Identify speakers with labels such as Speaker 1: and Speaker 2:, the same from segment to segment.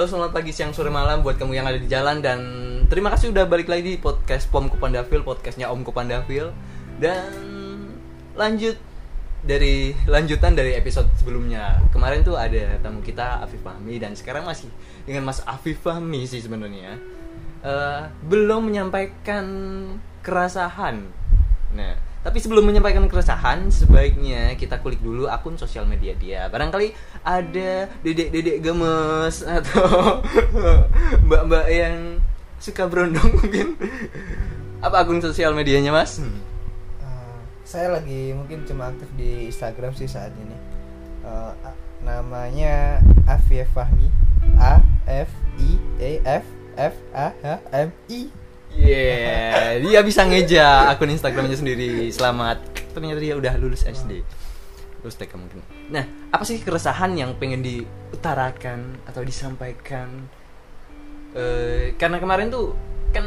Speaker 1: Halo selamat pagi, siang, sore, malam buat kamu yang ada di jalan dan terima kasih udah balik lagi di podcast Pom Kupandavil, podcastnya Om Kupandavil dan lanjut dari lanjutan dari episode sebelumnya. Kemarin tuh ada tamu kita Afif Fahmi dan sekarang masih dengan Mas Afif Fahmi sih sebenarnya. Eh, belum menyampaikan keresahan. Nah, tapi sebelum menyampaikan keresahan, sebaiknya kita kulik dulu akun sosial media dia. Barangkali ada dedek-dedek gemes atau mbak-mbak yang suka berondong mungkin. Apa akun sosial medianya, Mas?
Speaker 2: Uh, saya lagi mungkin cuma aktif di Instagram sih saat ini. Uh, namanya Afif Fahmi. A F I E F F A H M I.
Speaker 1: Yeah, dia bisa ngeja akun Instagramnya sendiri. Selamat. Ternyata dia udah lulus SD. Lulus TK mungkin. Nah, apa sih keresahan yang pengen diutarakan atau disampaikan? Eh, karena kemarin tuh kan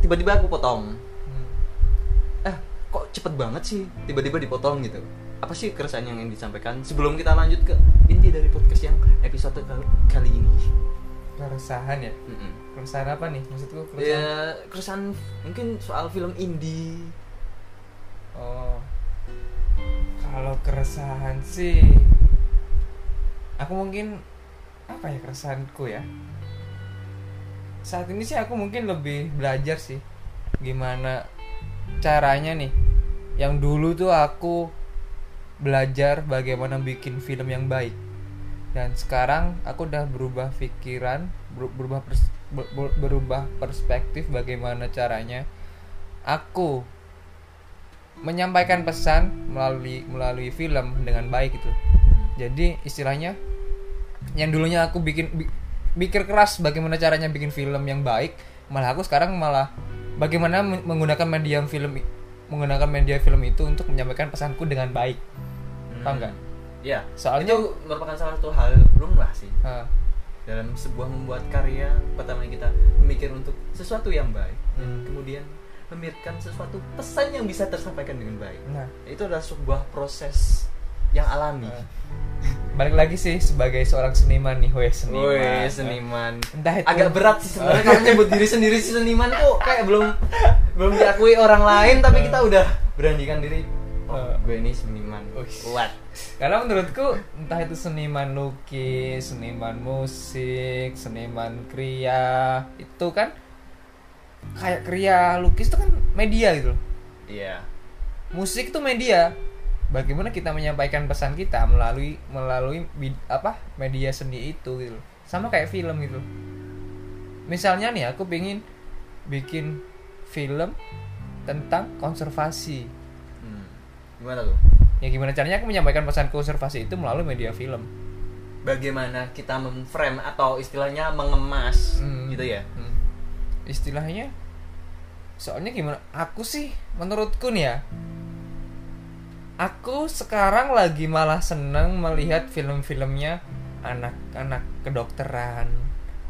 Speaker 1: tiba-tiba aku potong. Eh, kok cepet banget sih tiba-tiba dipotong gitu? Apa sih keresahan yang ingin disampaikan sebelum kita lanjut ke inti dari podcast yang episode kali ini?
Speaker 2: Keresahan ya?
Speaker 1: Mm-mm.
Speaker 2: Keresahan apa nih? Maksudku keresahan?
Speaker 1: Ya, keresahan mungkin soal film indie.
Speaker 2: Oh. Kalau keresahan sih aku mungkin apa ya keresahanku ya? Saat ini sih aku mungkin lebih belajar sih gimana caranya nih. Yang dulu tuh aku belajar bagaimana bikin film yang baik. Dan sekarang aku udah berubah pikiran, ber- berubah pers- ber- ber- berubah perspektif bagaimana caranya aku menyampaikan pesan melalui melalui film dengan baik gitu. Jadi istilahnya yang dulunya aku bikin bi- pikir keras bagaimana caranya bikin film yang baik, malah aku sekarang malah bagaimana men- menggunakan media film menggunakan media film itu untuk menyampaikan pesanku dengan baik. Paham nggak?
Speaker 1: Ya,
Speaker 2: Soalnya-
Speaker 1: itu merupakan salah satu hal lumrah sih
Speaker 2: Ah,
Speaker 1: dalam sebuah membuat karya. Pertama kita memikir untuk sesuatu yang baik,
Speaker 2: Hmm.
Speaker 1: kemudian memikirkan sesuatu pesan yang bisa tersampaikan dengan baik.
Speaker 2: nah,
Speaker 1: Itu adalah sebuah proses yang alami.
Speaker 2: ah. balik lagi sih sebagai seorang seniman nih, weh seniman.
Speaker 1: Woi, seniman.
Speaker 2: Entah itu-
Speaker 1: Agak berat sih sebenarnya kalau nyebut diri sendiri sih seniman kok kayak belum belum diakui orang lain tapi kita udah beranikan diri. Oh, gue ini seniman. Kuat.
Speaker 2: Karena menurutku entah itu seniman lukis, seniman musik, seniman kriya, itu kan kayak kriya lukis itu kan media gitu loh.
Speaker 1: Iya.
Speaker 2: Musik itu media. Bagaimana kita menyampaikan pesan kita melalui melalui apa media seni itu gitu loh. Sama kayak film gitu. loh. Misalnya nih aku pengen bikin film tentang konservasi.
Speaker 1: Hmm. Gimana tuh?
Speaker 2: Ya gimana caranya aku menyampaikan pesan konservasi itu melalui media film.
Speaker 1: bagaimana kita memframe atau istilahnya mengemas
Speaker 2: Hmm.
Speaker 1: gitu ya
Speaker 2: Hmm. Istilahnya soalnya gimana? Aku sih menurutku nih ya. Aku sekarang lagi malah seneng melihat film-filmnya anak-anak kedokteran,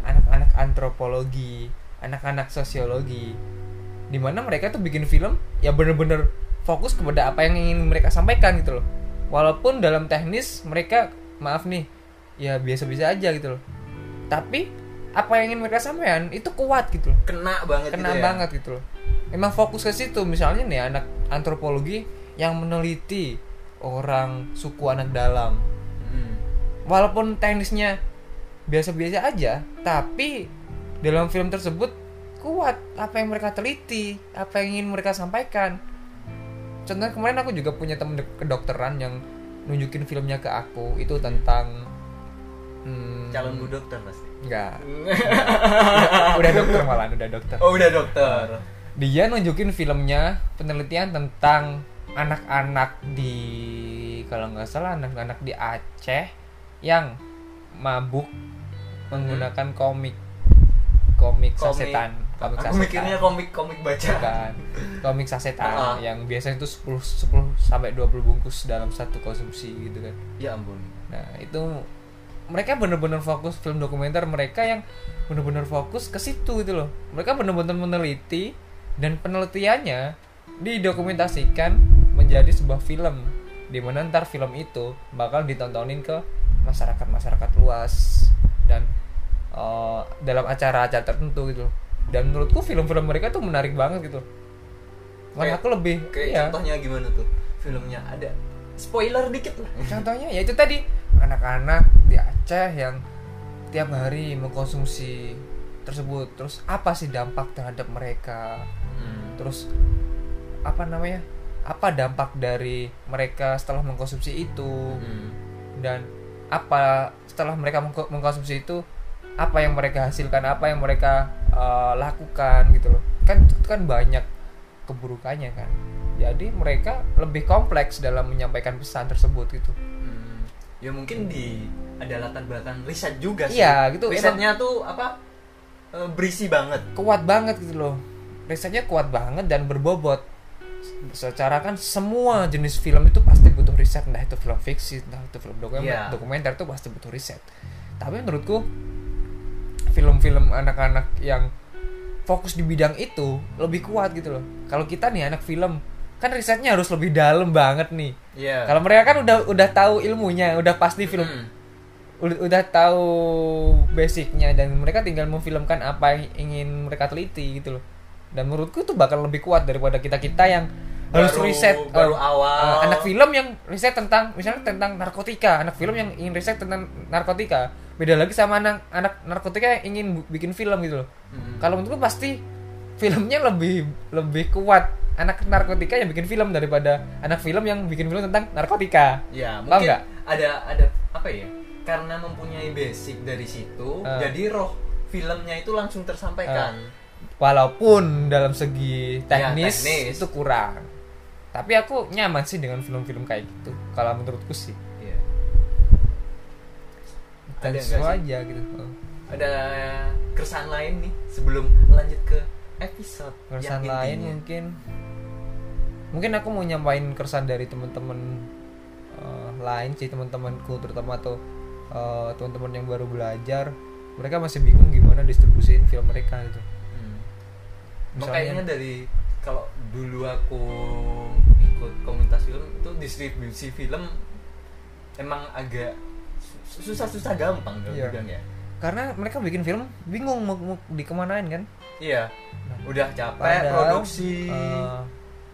Speaker 2: anak-anak antropologi, anak-anak sosiologi. Di mana mereka tuh bikin film ya bener-bener fokus kepada apa yang ingin mereka sampaikan gitu loh. Walaupun dalam teknis mereka maaf nih ya biasa-biasa aja gitu loh. Tapi apa yang ingin mereka sampaikan itu kuat gitu loh
Speaker 1: kena banget
Speaker 2: kena
Speaker 1: gitu ya.
Speaker 2: banget gitu loh emang fokus ke situ misalnya nih anak antropologi yang meneliti orang suku anak dalam
Speaker 1: Hmm.
Speaker 2: walaupun teknisnya biasa-biasa aja tapi dalam film tersebut kuat apa yang mereka teliti apa yang ingin mereka sampaikan contohnya kemarin aku juga punya temen dek- kedokteran yang nunjukin filmnya ke aku itu tentang hmm,
Speaker 1: calon bu dokter pasti.
Speaker 2: Enggak. Udah, udah dokter malah udah dokter.
Speaker 1: Oh udah dokter.
Speaker 2: Dia nunjukin filmnya penelitian tentang anak-anak di kalau nggak salah anak-anak di Aceh yang mabuk menggunakan komik komik
Speaker 1: Komik.
Speaker 2: sasetan komik
Speaker 1: aku
Speaker 2: sasetan
Speaker 1: mikirnya komik komik baca
Speaker 2: Bukan. komik sasetan
Speaker 1: Ah.
Speaker 2: yang biasanya itu 10 10 sampai 20 bungkus dalam satu konsumsi gitu kan
Speaker 1: ya ampun
Speaker 2: Nah itu mereka bener-bener fokus film dokumenter mereka yang bener-bener fokus ke situ gitu loh. Mereka bener-bener meneliti dan penelitiannya didokumentasikan menjadi sebuah film di mana ntar film itu bakal ditontonin ke masyarakat masyarakat luas dan eh, dalam acara-acara tertentu gitu loh. Dan menurutku film-film mereka tuh menarik banget gitu
Speaker 1: Kayak-
Speaker 2: aku lebih
Speaker 1: Kayak
Speaker 2: iya.
Speaker 1: contohnya gimana tuh filmnya ada spoiler dikit lah.
Speaker 2: contohnya ya itu tadi anak-anak di Aceh yang tiap hari mengkonsumsi tersebut terus apa sih dampak terhadap mereka
Speaker 1: Hmm.
Speaker 2: terus apa namanya apa dampak dari mereka setelah mengkonsumsi itu
Speaker 1: Hmm.
Speaker 2: dan apa setelah mereka mengko- mengkonsumsi itu apa yang mereka hasilkan apa yang mereka eh, lakukan gitu loh kan itu kan banyak keburukannya kan jadi mereka lebih kompleks dalam menyampaikan pesan tersebut gitu
Speaker 1: Hmm. Ya mungkin di ada latar belakang riset juga sih.
Speaker 2: Iya, gitu.
Speaker 1: Risetnya tuh apa? eh, berisi banget.
Speaker 2: kuat banget gitu loh risetnya kuat banget dan berbobot secara kan semua jenis film itu pasti butuh riset entah itu film fiksi entah itu film dokumenter
Speaker 1: Iya.
Speaker 2: dokumenter itu pasti butuh riset tapi menurutku film-film anak-anak yang fokus di bidang itu lebih kuat gitu loh kalau kita nih anak film kan risetnya harus lebih dalam banget nih
Speaker 1: Iya.
Speaker 2: kalau mereka kan udah udah tahu ilmunya udah pasti film
Speaker 1: Hmm.
Speaker 2: udah, udah tahu basicnya dan mereka tinggal memfilmkan apa yang ingin mereka teliti gitu loh dan menurutku itu bakal lebih kuat daripada kita kita yang harus
Speaker 1: Baru-
Speaker 2: riset
Speaker 1: baru
Speaker 2: eh,
Speaker 1: awal.
Speaker 2: eh, anak film yang riset tentang misalnya tentang narkotika anak film yang ingin riset tentang narkotika beda lagi sama anak anak narkotika yang ingin bikin film gitu loh
Speaker 1: Hmm.
Speaker 2: kalau menurutku pasti filmnya lebih lebih kuat anak narkotika yang bikin film daripada anak film yang bikin film tentang narkotika
Speaker 1: Ya, mungkin
Speaker 2: nggak?
Speaker 1: ada ada apa ya? Karena mempunyai basic dari situ,
Speaker 2: Eh.
Speaker 1: jadi roh filmnya itu langsung tersampaikan.
Speaker 2: walaupun dalam segi
Speaker 1: Ya,
Speaker 2: teknis,
Speaker 1: teknis.
Speaker 2: itu kurang tapi aku nyaman sih dengan film-film kayak gitu kalau menurutku sih
Speaker 1: Ada sih?
Speaker 2: aja gitu Oh.
Speaker 1: Ada keresahan lain nih sebelum lanjut ke episode
Speaker 2: keresahan
Speaker 1: yang
Speaker 2: lain
Speaker 1: intinya.
Speaker 2: mungkin mungkin aku mau nyampain keresahan dari teman-teman eh, lain sih teman-temanku terutama tuh eh, teman-teman yang baru belajar mereka masih bingung gimana distribusiin film mereka gitu
Speaker 1: Hmm.
Speaker 2: Misalnya-
Speaker 1: Makanya dari kalau dulu aku ikut komunitas film itu distribusi film emang agak susah-susah gampang kalau
Speaker 2: Iya.
Speaker 1: bilang ya.
Speaker 2: karena mereka bikin film bingung mau, mau dikemanain kan
Speaker 1: Iya. Udah capek
Speaker 2: Padahal,
Speaker 1: produksi,
Speaker 2: eh,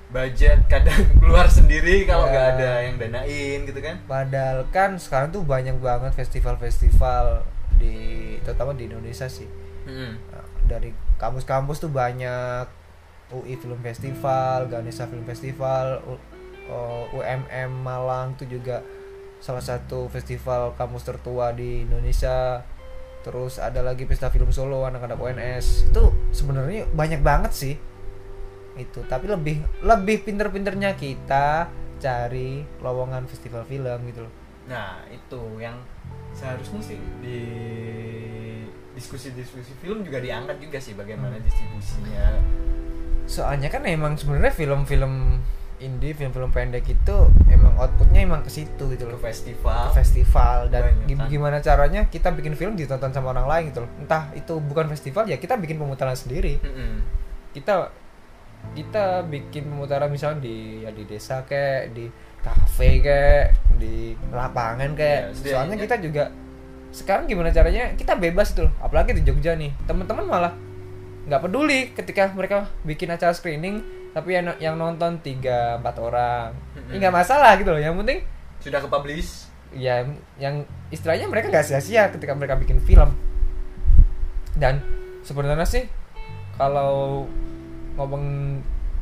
Speaker 1: budget kadang keluar sendiri kalau
Speaker 2: Iya.
Speaker 1: nggak ada yang danain gitu kan.
Speaker 2: Padahal kan sekarang tuh banyak banget festival-festival di terutama di Indonesia sih.
Speaker 1: Hmm.
Speaker 2: Nah, Dari kampus-kampus tuh banyak UI Film Festival, Ganesha Film Festival, U- uh, UMM Malang tuh juga salah satu festival kampus tertua di Indonesia. Terus ada lagi Pesta Film Solo anak-anak UNS. Itu sebenarnya banyak banget sih. Itu, tapi lebih lebih pinter-pinternya kita cari lowongan festival film gitu loh.
Speaker 1: Nah, itu yang seharusnya sih di diskusi-diskusi film juga diangkat juga sih bagaimana distribusinya.
Speaker 2: soalnya kan emang sebenarnya film-film indie film-film pendek itu emang outputnya emang ke situ gitu
Speaker 1: ke
Speaker 2: loh
Speaker 1: festival.
Speaker 2: ke festival. Dan
Speaker 1: Banyak
Speaker 2: gi-
Speaker 1: kan.
Speaker 2: gimana caranya kita bikin film ditonton sama orang lain gitu loh. Entah itu bukan festival ya kita bikin pemutaran sendiri.
Speaker 1: Mm-mm.
Speaker 2: kita kita bikin pemutaran misalnya di ya di desa kayak di kafe kayak di lapangan kayak
Speaker 1: Ya, setidaknya-
Speaker 2: soalnya kita juga sekarang gimana caranya kita bebas tuh apalagi di Jogja nih teman-teman malah nggak peduli ketika mereka bikin acara screening tapi yang yang nonton tiga empat orang
Speaker 1: Mm-mm.
Speaker 2: ini nggak masalah gitu loh yang penting
Speaker 1: Sudah ke publish.
Speaker 2: ya yang istilahnya mereka nggak sia-sia ketika mereka bikin film dan sebenarnya sih kalau ngomong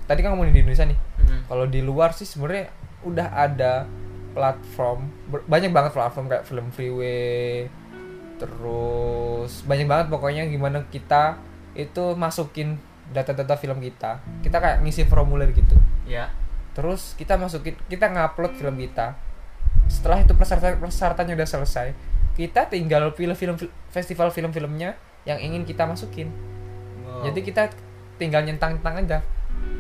Speaker 2: tadi kan ngomongin di Indonesia nih
Speaker 1: Mm-mm.
Speaker 2: kalau di luar sih sebenarnya udah ada platform banyak banget platform kayak film freeway terus banyak banget pokoknya gimana kita itu masukin data-data film kita kita kayak ngisi formulir gitu
Speaker 1: Ya.
Speaker 2: terus kita masukin kita ngupload film kita setelah itu persyaratan persyaratannya udah selesai kita tinggal pilih film festival film-filmnya yang ingin kita masukin
Speaker 1: Wow.
Speaker 2: jadi kita tinggal nyentang-nyentang aja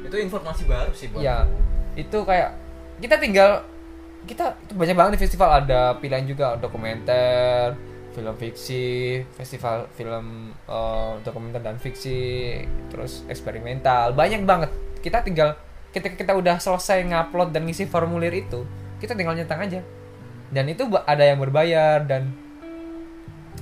Speaker 1: itu informasi baru sih buat.
Speaker 2: ya itu kayak kita tinggal kita itu banyak banget di festival ada pilihan juga dokumenter film fiksi festival film eh, dokumenter dan fiksi terus eksperimental banyak banget. Kita tinggal ketika kita udah selesai ngupload dan ngisi formulir itu kita tinggal nyentang aja. Dan itu ada yang berbayar dan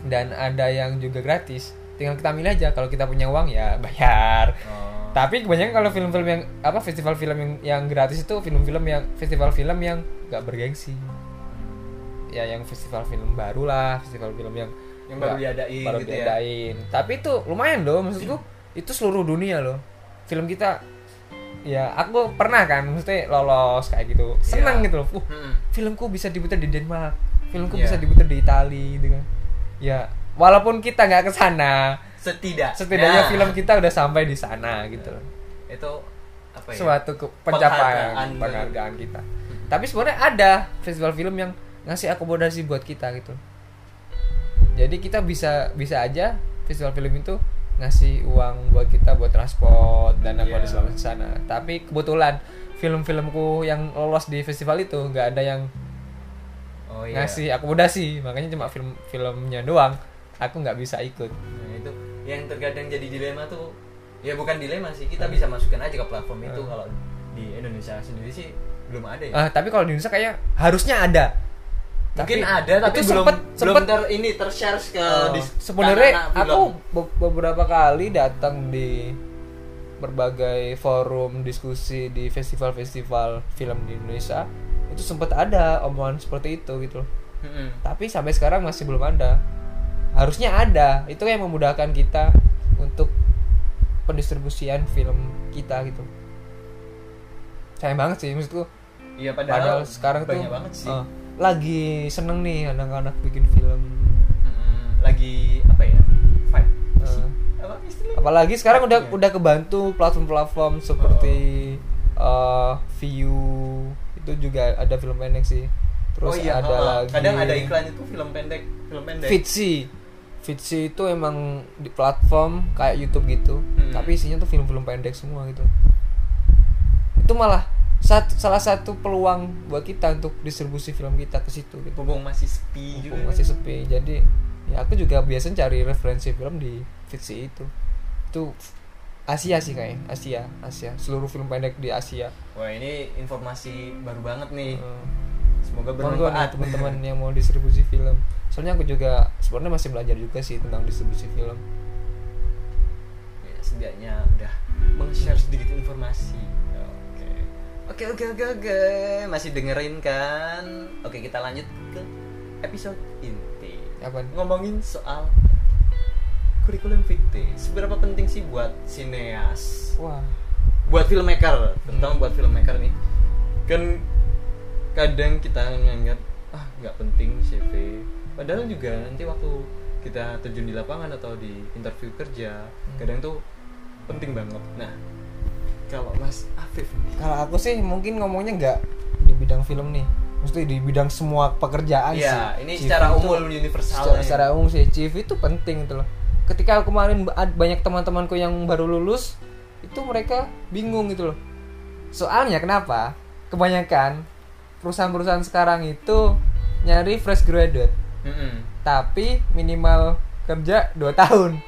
Speaker 2: dan ada yang juga gratis. Tinggal kita milih aja kalau kita punya uang ya bayar.
Speaker 1: Oh.
Speaker 2: tapi kebanyakan kalau film-film yang apa festival film yang, yang gratis itu film-film yang festival film yang gak bergengsi ya yang festival film baru lah festival film yang
Speaker 1: Yang baru diadain
Speaker 2: baru
Speaker 1: gitu ya.
Speaker 2: diadain. tapi itu lumayan loh maksudku itu seluruh dunia loh film kita ya aku pernah kan maksudnya lolos kayak gitu senang
Speaker 1: Iya.
Speaker 2: gitu loh uh,
Speaker 1: Mm-mm.
Speaker 2: filmku bisa diputar di Denmark filmku
Speaker 1: Iya.
Speaker 2: bisa diputar di Italia gitu kan ya walaupun kita nggak ke sana
Speaker 1: Setidak.
Speaker 2: setidaknya
Speaker 1: Nah,
Speaker 2: film kita udah sampai di sana gitu loh
Speaker 1: itu apa ya?
Speaker 2: suatu pencapaian
Speaker 1: Penghargaan.
Speaker 2: penghargaan kita tapi sebenarnya ada festival film yang ngasih akomodasi buat kita gitu. Jadi kita bisa bisa aja festival film itu ngasih uang buat kita buat transport dan
Speaker 1: Iya.
Speaker 2: akomodasi di sana tapi kebetulan film-filmku yang lolos di festival itu nggak ada yang
Speaker 1: Oh iya.
Speaker 2: ngasih akomodasi. Makanya cuma film filmnya doang. Aku nggak bisa ikut.
Speaker 1: Nah, itu yang terkadang jadi dilema tuh ya bukan dilema sih kita bisa masukkan aja ke platform itu.
Speaker 2: Hmm.
Speaker 1: kalau di Indonesia sendiri sih belum ada ya.
Speaker 2: Ah, tapi kalau di Indonesia kayak harusnya ada
Speaker 1: mungkin
Speaker 2: Tapi
Speaker 1: ada tapi
Speaker 2: itu
Speaker 1: belum
Speaker 2: sempet-
Speaker 1: belum
Speaker 2: sempet-
Speaker 1: ter ini tershare ke dis-
Speaker 2: sebenarnya
Speaker 1: film.
Speaker 2: aku be- beberapa kali datang di berbagai forum diskusi di festival-festival film di Indonesia itu sempat ada omongan seperti itu gitu loh.
Speaker 1: Mm-mm.
Speaker 2: tapi sampai sekarang masih belum ada harusnya ada itu yang memudahkan kita untuk pendistribusian film kita gitu sayang banget sih maksudku
Speaker 1: iya
Speaker 2: padahal,
Speaker 1: padahal,
Speaker 2: sekarang tuh
Speaker 1: banyak banget sih
Speaker 2: eh, lagi seneng nih anak-anak bikin film.
Speaker 1: Mm-mm. lagi apa ya? Apa istilahnya?
Speaker 2: Apalagi sekarang udah
Speaker 1: Hype-nya.
Speaker 2: udah kebantu platform-platform seperti eh, View itu juga ada film pendek sih. Terus
Speaker 1: oh iya
Speaker 2: ada
Speaker 1: heeh.
Speaker 2: lagi
Speaker 1: kadang ada iklan itu film pendek film pendek.
Speaker 2: Fitzy. Fitzy itu emang di platform kayak YouTube gitu.
Speaker 1: Hmm.
Speaker 2: tapi isinya tuh film-film pendek semua gitu. Itu malah sat- salah satu peluang buat kita untuk distribusi film kita ke situ gitu.
Speaker 1: Mumpung masih sepi juga
Speaker 2: Mumpung masih sepi. Jadi ya aku juga biasanya cari referensi film di Fitzy itu. Itu Asia sih kayaknya. Asia Asia. Seluruh film pendek di Asia.
Speaker 1: Wah ini informasi baru banget nih.
Speaker 2: Eh,
Speaker 1: semoga bermanfaat.
Speaker 2: teman-teman yang mau distribusi film. Soalnya aku juga sebenarnya masih belajar juga sih tentang distribusi film.
Speaker 1: Ya, setidaknya udah meng-share sedikit informasi oke oke oke oke. Masih dengerin kan? Oke kita lanjut ke episode inti.
Speaker 2: Apa
Speaker 1: ngomongin soal kurikulum vitae seberapa penting sih buat sineas?
Speaker 2: Wah.
Speaker 1: Buat filmmaker. Terutama buat filmmaker nih. Kan kadang kita nganggap ah nggak penting CV padahal juga nanti waktu kita terjun di lapangan atau di interview kerja kadang tuh penting banget. Nah kalau Mas Afif
Speaker 2: kalau aku sih mungkin ngomongnya nggak di bidang film nih. Mesti di bidang semua pekerjaan
Speaker 1: Iya,
Speaker 2: sih.
Speaker 1: ini
Speaker 2: CV
Speaker 1: secara
Speaker 2: itu-
Speaker 1: umum universal
Speaker 2: secara,
Speaker 1: ya.
Speaker 2: secara umum sih. CV itu penting gitu loh. Ketika kemarin ba- banyak teman-temanku yang baru lulus itu mereka bingung gitu loh. Soalnya kenapa? Kebanyakan perusahaan-perusahaan sekarang itu nyari fresh graduate.
Speaker 1: Mm-mm.
Speaker 2: tapi minimal kerja 2 tahun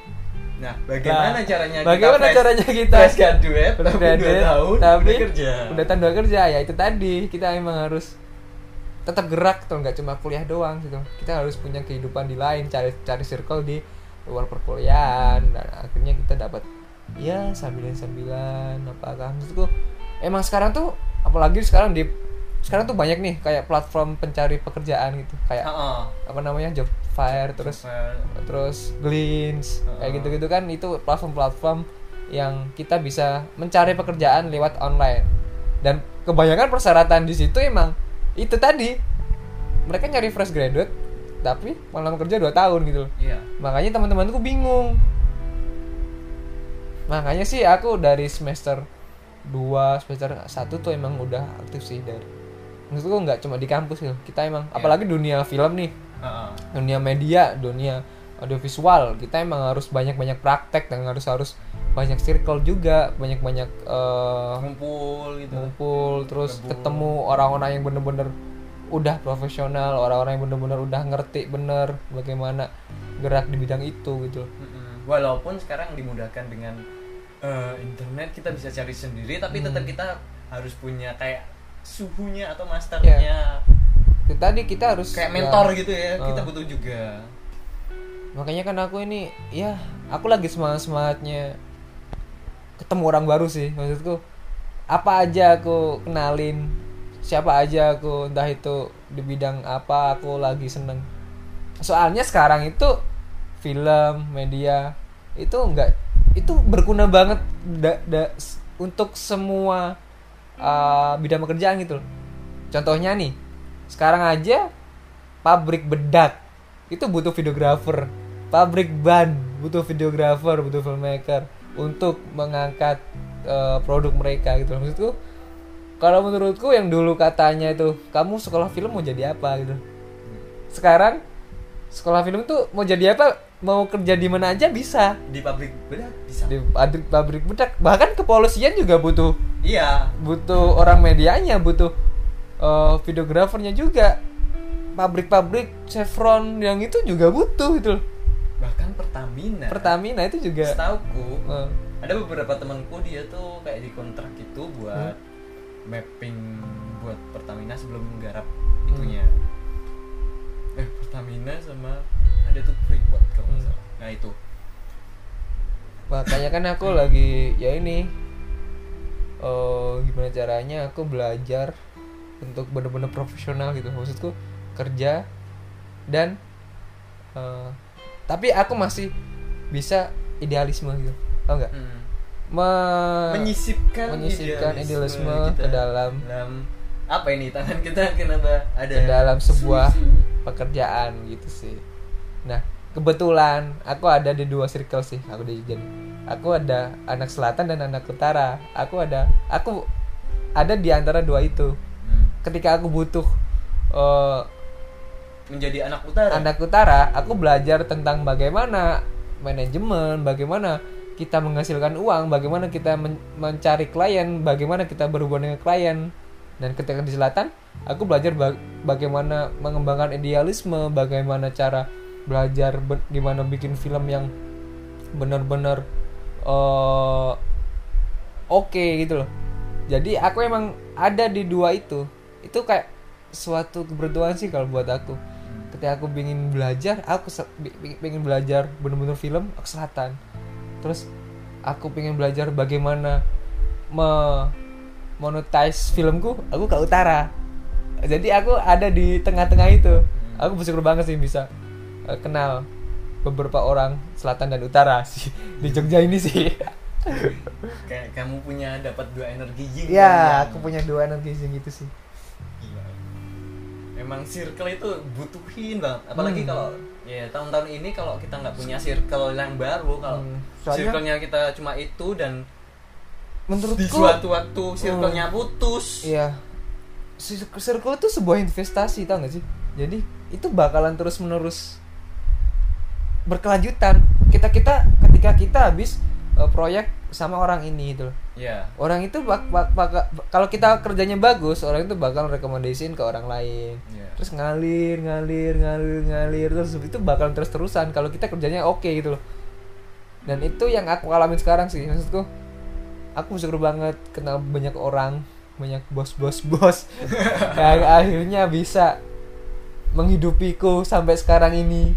Speaker 1: nah bagaimana
Speaker 2: Nah,
Speaker 1: caranya
Speaker 2: bagaimana
Speaker 1: fresh-
Speaker 2: caranya kita
Speaker 1: fresh graduate tapi dua tahun?
Speaker 2: tapi
Speaker 1: udah kerja.
Speaker 2: udah tahun dua kerja ya itu tadi. Kita emang harus tetap gerak tuh nggak cuma kuliah doang gitu. Kita harus punya kehidupan di lain cari cari circle di luar perkuliahan. Dan akhirnya kita dapat ya sambilan sambilan apakah maksudku emang sekarang tuh apalagi sekarang di sekarang tuh banyak nih kayak platform pencari pekerjaan gitu. Kayak
Speaker 1: Heeh.
Speaker 2: apa namanya job fair terus terus Glints kayak
Speaker 1: Heeh.
Speaker 2: gitu-gitu kan. Itu platform-platform yang kita bisa mencari pekerjaan lewat online. Dan kebanyakan persyaratan di situ emang itu tadi. Mereka nyari fresh graduate tapi malam kerja 2 tahun gitu loh.
Speaker 1: iya.
Speaker 2: Makanya teman-temanku bingung. Makanya sih aku dari semester 2 semester 1 tuh emang udah aktif sih dari maksudku nggak cuma di kampus gitu kita emang
Speaker 1: Iya.
Speaker 2: apalagi dunia film nih
Speaker 1: Heeh.
Speaker 2: dunia media, dunia audiovisual, kita emang harus banyak-banyak praktek dan harus harus banyak circle juga, banyak-banyak eh,
Speaker 1: ngumpul gitu
Speaker 2: ngumpul, terus
Speaker 1: Gabung.
Speaker 2: ketemu orang-orang yang bener-bener udah profesional, orang-orang yang bener-bener udah ngerti bener bagaimana gerak di bidang itu gitu.
Speaker 1: Mm-mm. walaupun sekarang dimudahkan dengan eh, internet kita bisa cari sendiri tapi
Speaker 2: Hmm.
Speaker 1: tetap kita harus punya kayak suhunya atau masternya.
Speaker 2: Itu tadi kita harus
Speaker 1: kayak
Speaker 2: ya,
Speaker 1: mentor gitu ya
Speaker 2: eh,
Speaker 1: kita butuh juga.
Speaker 2: Makanya kan aku ini ya aku lagi semangat semangatnya ketemu orang baru sih maksudku. Apa aja aku kenalin siapa aja aku entah itu di bidang apa aku lagi seneng. Soalnya sekarang itu film media itu enggak itu berguna banget da- da- untuk semua uh, bidang pekerjaan gitu loh. contohnya nih sekarang aja pabrik bedak itu butuh videografer pabrik ban butuh videografer butuh filmmaker untuk mengangkat uh, produk mereka gitu loh. maksudku kalau menurutku yang dulu katanya itu kamu sekolah film mau jadi apa? gitu. Sekarang sekolah film tuh mau jadi apa mau kerja di mana aja bisa.
Speaker 1: Di pabrik bedak bisa.
Speaker 2: Di pabrik pabrik bedak. Bahkan kepolisian juga butuh
Speaker 1: iya
Speaker 2: butuh orang medianya butuh uh, videografernya juga. Pabrik-pabrik Chevron yang itu juga butuh itu loh.
Speaker 1: bahkan Pertamina.
Speaker 2: Pertamina itu juga
Speaker 1: setauku
Speaker 2: uh,
Speaker 1: ada beberapa temanku dia tuh kayak di kontrak gitu buat mapping buat Pertamina sebelum menggarap itunya. Eh Pertamina sama ada tuh Freeport kalau
Speaker 2: Hmm.
Speaker 1: salah. Nah itu.
Speaker 2: Makanya kan aku lagi ya ini oh gimana caranya aku belajar untuk benar-benar profesional gitu maksudku kerja dan eh, tapi aku masih bisa idealisme gitu tau nggak
Speaker 1: Hmm.
Speaker 2: Me-
Speaker 1: menyisipkan
Speaker 2: menyisipkan idealisme
Speaker 1: kita
Speaker 2: ke dalam-
Speaker 1: dalam apa ini tangan kita kenapa ada
Speaker 2: ke dalam sebuah pekerjaan gitu sih. Nah, kebetulan aku ada di dua circle sih, aku di jadi. Aku ada anak selatan dan anak utara. Aku ada aku ada di antara dua itu.
Speaker 1: Hmm.
Speaker 2: Ketika aku butuh eh,
Speaker 1: menjadi anak utara
Speaker 2: anak utara, aku belajar tentang bagaimana manajemen, bagaimana kita menghasilkan uang, bagaimana kita men- mencari klien, bagaimana kita berhubungan dengan klien. Dan ketika di selatan, aku belajar ba- bagaimana mengembangkan idealisme, bagaimana cara belajar be- gimana bikin film yang benar-benar eh, oke gitu loh. Jadi aku emang ada di dua itu. Itu kayak suatu keberuntungan sih kalau buat aku. Ketika aku ingin belajar aku pengen belajar bener-bener film aku selatan terus aku pengen belajar bagaimana me monetize filmku aku ke utara. Jadi aku ada di tengah-tengah itu. Aku bersyukur banget sih bisa eh, kenal beberapa orang selatan dan utara sih di Jogja ini sih
Speaker 1: kayak kamu punya dapat dua energi yin
Speaker 2: ya
Speaker 1: dan
Speaker 2: aku punya dua energi yang gitu sih
Speaker 1: Gila. Emang circle itu butuhin banget. Apalagi
Speaker 2: Hmm.
Speaker 1: kalau ya tahun-tahun ini kalau kita nggak punya circle yang baru, kalau
Speaker 2: Hmm. Soalnya-
Speaker 1: circle-nya kita cuma itu dan
Speaker 2: menurutku
Speaker 1: di suatu waktu circle-nya putus.
Speaker 2: Iya. Cir- Circle itu sebuah investasi, tau gak sih? Jadi itu bakalan terus menerus berkelanjutan. Kita kita ketika kita habis uh, proyek sama orang ini itu,
Speaker 1: Ya.
Speaker 2: orang itu bak, bak- baka- kalau kita kerjanya bagus, orang itu bakal rekomendasiin ke orang lain.
Speaker 1: Ya.
Speaker 2: Terus ngalir, ngalir, ngalir, ngalir terus itu bakal terus terusan kalau kita kerjanya oke gitu loh. Dan itu yang aku alamin sekarang sih maksudku. Aku bersyukur banget kenal banyak orang, banyak bos-bos bos yang akhirnya bisa menghidupiku sampai sekarang ini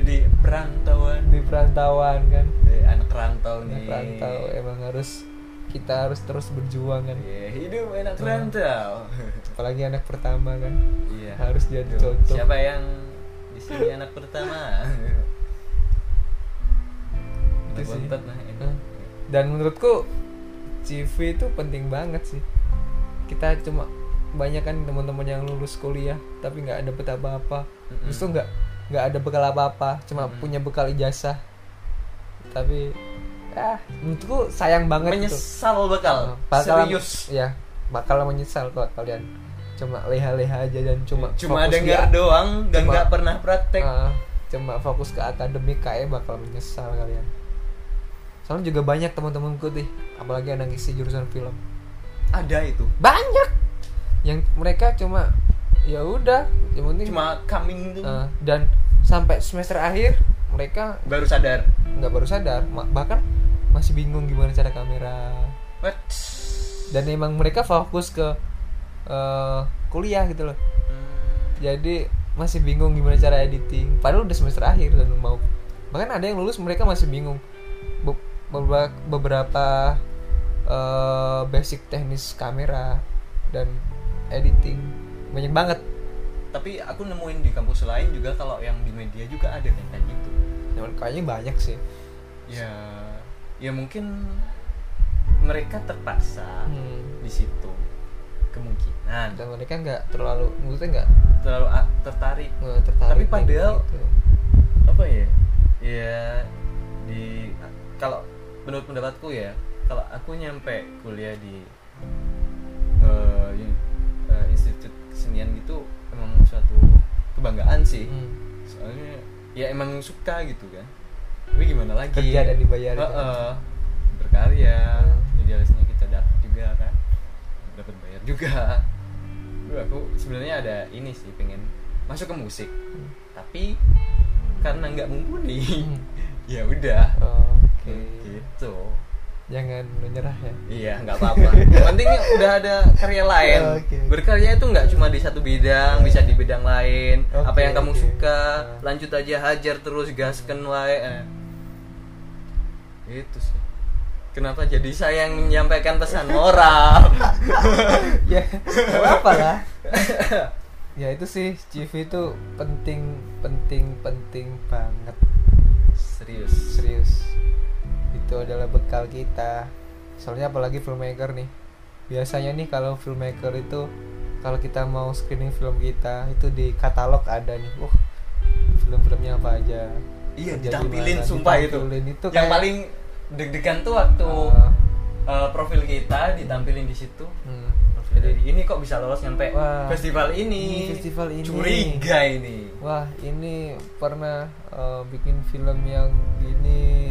Speaker 1: Di perantauan
Speaker 2: di perantauan kan.
Speaker 1: Eh, anak rantau nih.
Speaker 2: perantau emang harus kita harus terus berjuang kan.
Speaker 1: Iya, hidup anak
Speaker 2: Hmm.
Speaker 1: rantau.
Speaker 2: Apalagi anak pertama kan.
Speaker 1: Iya.
Speaker 2: Harus jadi
Speaker 1: Aduh,
Speaker 2: contoh.
Speaker 1: Siapa yang di sini anak pertama?
Speaker 2: Itu sih.
Speaker 1: Bontot.
Speaker 2: Hah? dan menurutku CV itu penting banget sih kita cuma banyak kan teman-teman yang lulus kuliah tapi nggak dapet apa-apa
Speaker 1: Mm-mm.
Speaker 2: terus tuh nggak nggak ada bekal apa-apa cuma
Speaker 1: Mm-mm.
Speaker 2: punya bekal ijazah tapi ah menurutku sayang banget
Speaker 1: Menyesal bakal.
Speaker 2: bakal
Speaker 1: Serius.
Speaker 2: ya bakal menyesal kok kalian cuma leha-leha aja dan cuma
Speaker 1: cuma dengar doang dan nggak pernah praktek.
Speaker 2: Ah, cuma fokus ke akademik kayak bakal menyesal kalian soalnya juga banyak teman-temanku nih apalagi anak isi jurusan film
Speaker 1: Ada itu.
Speaker 2: banyak yang mereka cuma ya udah yang penting
Speaker 1: Cuma coming tuh.
Speaker 2: Ah, dan sampai semester akhir mereka
Speaker 1: baru sadar.
Speaker 2: nggak baru sadar bahkan masih bingung gimana cara kamera
Speaker 1: What?
Speaker 2: dan emang mereka fokus ke eh, kuliah gitu loh
Speaker 1: Hmm.
Speaker 2: jadi masih bingung gimana cara editing padahal udah semester akhir dan mau bahkan ada yang lulus mereka masih bingung Be- beberapa, eh, basic teknis kamera dan editing banyak banget.
Speaker 1: Tapi aku nemuin di kampus lain juga kalau yang di media juga ada yang kayak gitu.
Speaker 2: Cuman kayaknya banyak sih.
Speaker 1: Ya ya mungkin mereka terpaksa
Speaker 2: Hmm.
Speaker 1: di situ. Kemungkinan.
Speaker 2: Dan mereka nggak terlalu menurutnya nggak
Speaker 1: terlalu a- tertarik.
Speaker 2: Nggak tertarik
Speaker 1: Tapi padahal-
Speaker 2: gitu.
Speaker 1: apa ya? Ya di kalau menurut pendapatku ya kalau aku nyampe kuliah di kesenian gitu emang suatu kebanggaan sih
Speaker 2: Hmm.
Speaker 1: soalnya ya emang suka gitu kan tapi gimana lagi
Speaker 2: kerja dan dibayar
Speaker 1: Heeh. berkarya
Speaker 2: Hmm.
Speaker 1: idealisnya kita dapat juga kan dapat bayar juga Duh, aku sebenarnya ada ini sih pengen masuk ke musik
Speaker 2: Hmm.
Speaker 1: tapi karena nggak mumpuni
Speaker 2: Hmm.
Speaker 1: ya udah
Speaker 2: oke
Speaker 1: gitu
Speaker 2: jangan menyerah ya.
Speaker 1: Iya nggak apa-apa. Yang penting udah ada karya lain.
Speaker 2: Oke.
Speaker 1: berkarya itu nggak cuma di satu bidang bisa di bidang lain.
Speaker 2: Oke,
Speaker 1: apa yang kamu
Speaker 2: oke.
Speaker 1: suka
Speaker 2: Nah.
Speaker 1: lanjut aja hajar terus gasken wae. Eh. itu sih. Kenapa jadi saya yang menyampaikan pesan? Moral.
Speaker 2: Ya apa lah. Ya itu sih CV itu penting penting penting banget.
Speaker 1: Serius.
Speaker 2: Serius itu adalah bekal kita. Soalnya apalagi filmmaker nih. Biasanya nih kalau filmmaker itu kalau kita mau screening film kita itu di katalog ada nih. Wah film-filmnya apa aja?
Speaker 1: Iya ditampilin
Speaker 2: gimana,
Speaker 1: sumpah itu.
Speaker 2: Ditampilin. itu
Speaker 1: yang
Speaker 2: kayak-
Speaker 1: paling deg-degan tuh waktu
Speaker 2: Ah.
Speaker 1: eh, profil kita ditampilin di situ.
Speaker 2: Hmm.
Speaker 1: jadi ini kok bisa lolos nyampe
Speaker 2: Wah,
Speaker 1: festival ini?
Speaker 2: Ini festival ini.
Speaker 1: curiga ini.
Speaker 2: Wah ini pernah eh, bikin film yang gini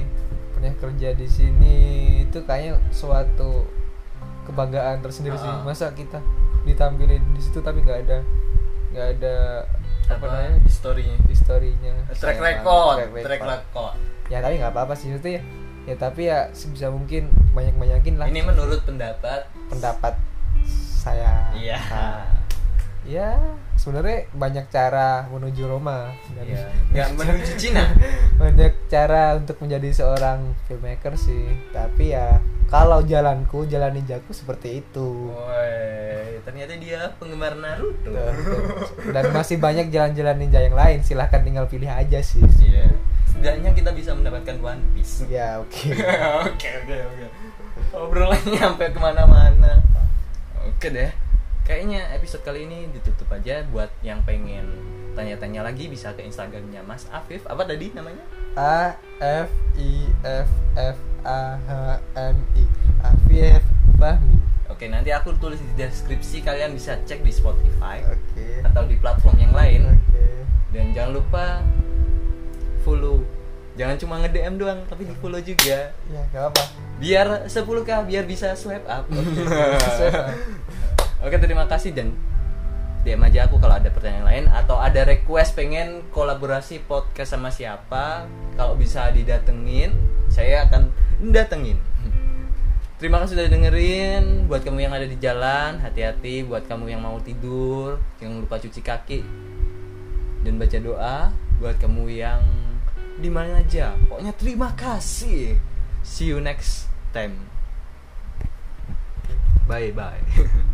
Speaker 2: kerja di sini itu kayaknya suatu kebanggaan tersendiri sih.
Speaker 1: Ah.
Speaker 2: masa kita ditampilin di situ tapi nggak ada nggak ada apa
Speaker 1: apa?
Speaker 2: namanya?
Speaker 1: Historinya.
Speaker 2: Historinya.
Speaker 1: Track
Speaker 2: Sayang
Speaker 1: record track record.
Speaker 2: ya tapi nggak apa-apa sih itu ya ya tapi ya sebisa mungkin banyak banyakin lah.
Speaker 1: Ini menurut pendapat
Speaker 2: pendapat saya.
Speaker 1: Iya.
Speaker 2: Nah, ya sebenarnya banyak cara menuju Roma. Dan
Speaker 1: Iya. nggak menuju Cina.
Speaker 2: banyak cara untuk menjadi seorang filmmaker sih. Tapi ya kalau jalanku jalan ninjaku seperti itu.
Speaker 1: Woi, ternyata dia penggemar Naruto.
Speaker 2: Dan masih banyak jalan-jalan ninja yang lain. Silahkan tinggal pilih aja sih.
Speaker 1: Iya. Setidaknya kita bisa mendapatkan One Piece.
Speaker 2: Ya oke.
Speaker 1: Oke oke oke. Obrolannya sampai ke mana-mana. Oke deh kayaknya episode kali ini ditutup aja buat yang pengen tanya-tanya lagi bisa ke instagramnya Mas Afif. Apa tadi namanya?
Speaker 2: A F I F F A H M I. Afif Fahmi.
Speaker 1: Oke nanti aku tulis di deskripsi kalian bisa cek di Spotify
Speaker 2: oke.
Speaker 1: atau di platform yang lain.
Speaker 2: Oke.
Speaker 1: Dan jangan lupa follow. Jangan cuma nge DM doang tapi di follow juga.
Speaker 2: Ya nggak apa
Speaker 1: biar 10k biar bisa swipe up.
Speaker 2: Swipe up.
Speaker 1: Oke terima kasih dan DM aja aku kalau ada pertanyaan lain atau ada request pengen kolaborasi podcast sama siapa kalau bisa didatengin saya akan datengin. Terima kasih sudah dengerin. Buat kamu yang ada di jalan hati-hati. Buat kamu yang mau tidur jangan lupa cuci kaki dan baca doa. Buat kamu yang di mana aja pokoknya terima kasih. See you next time. Bye bye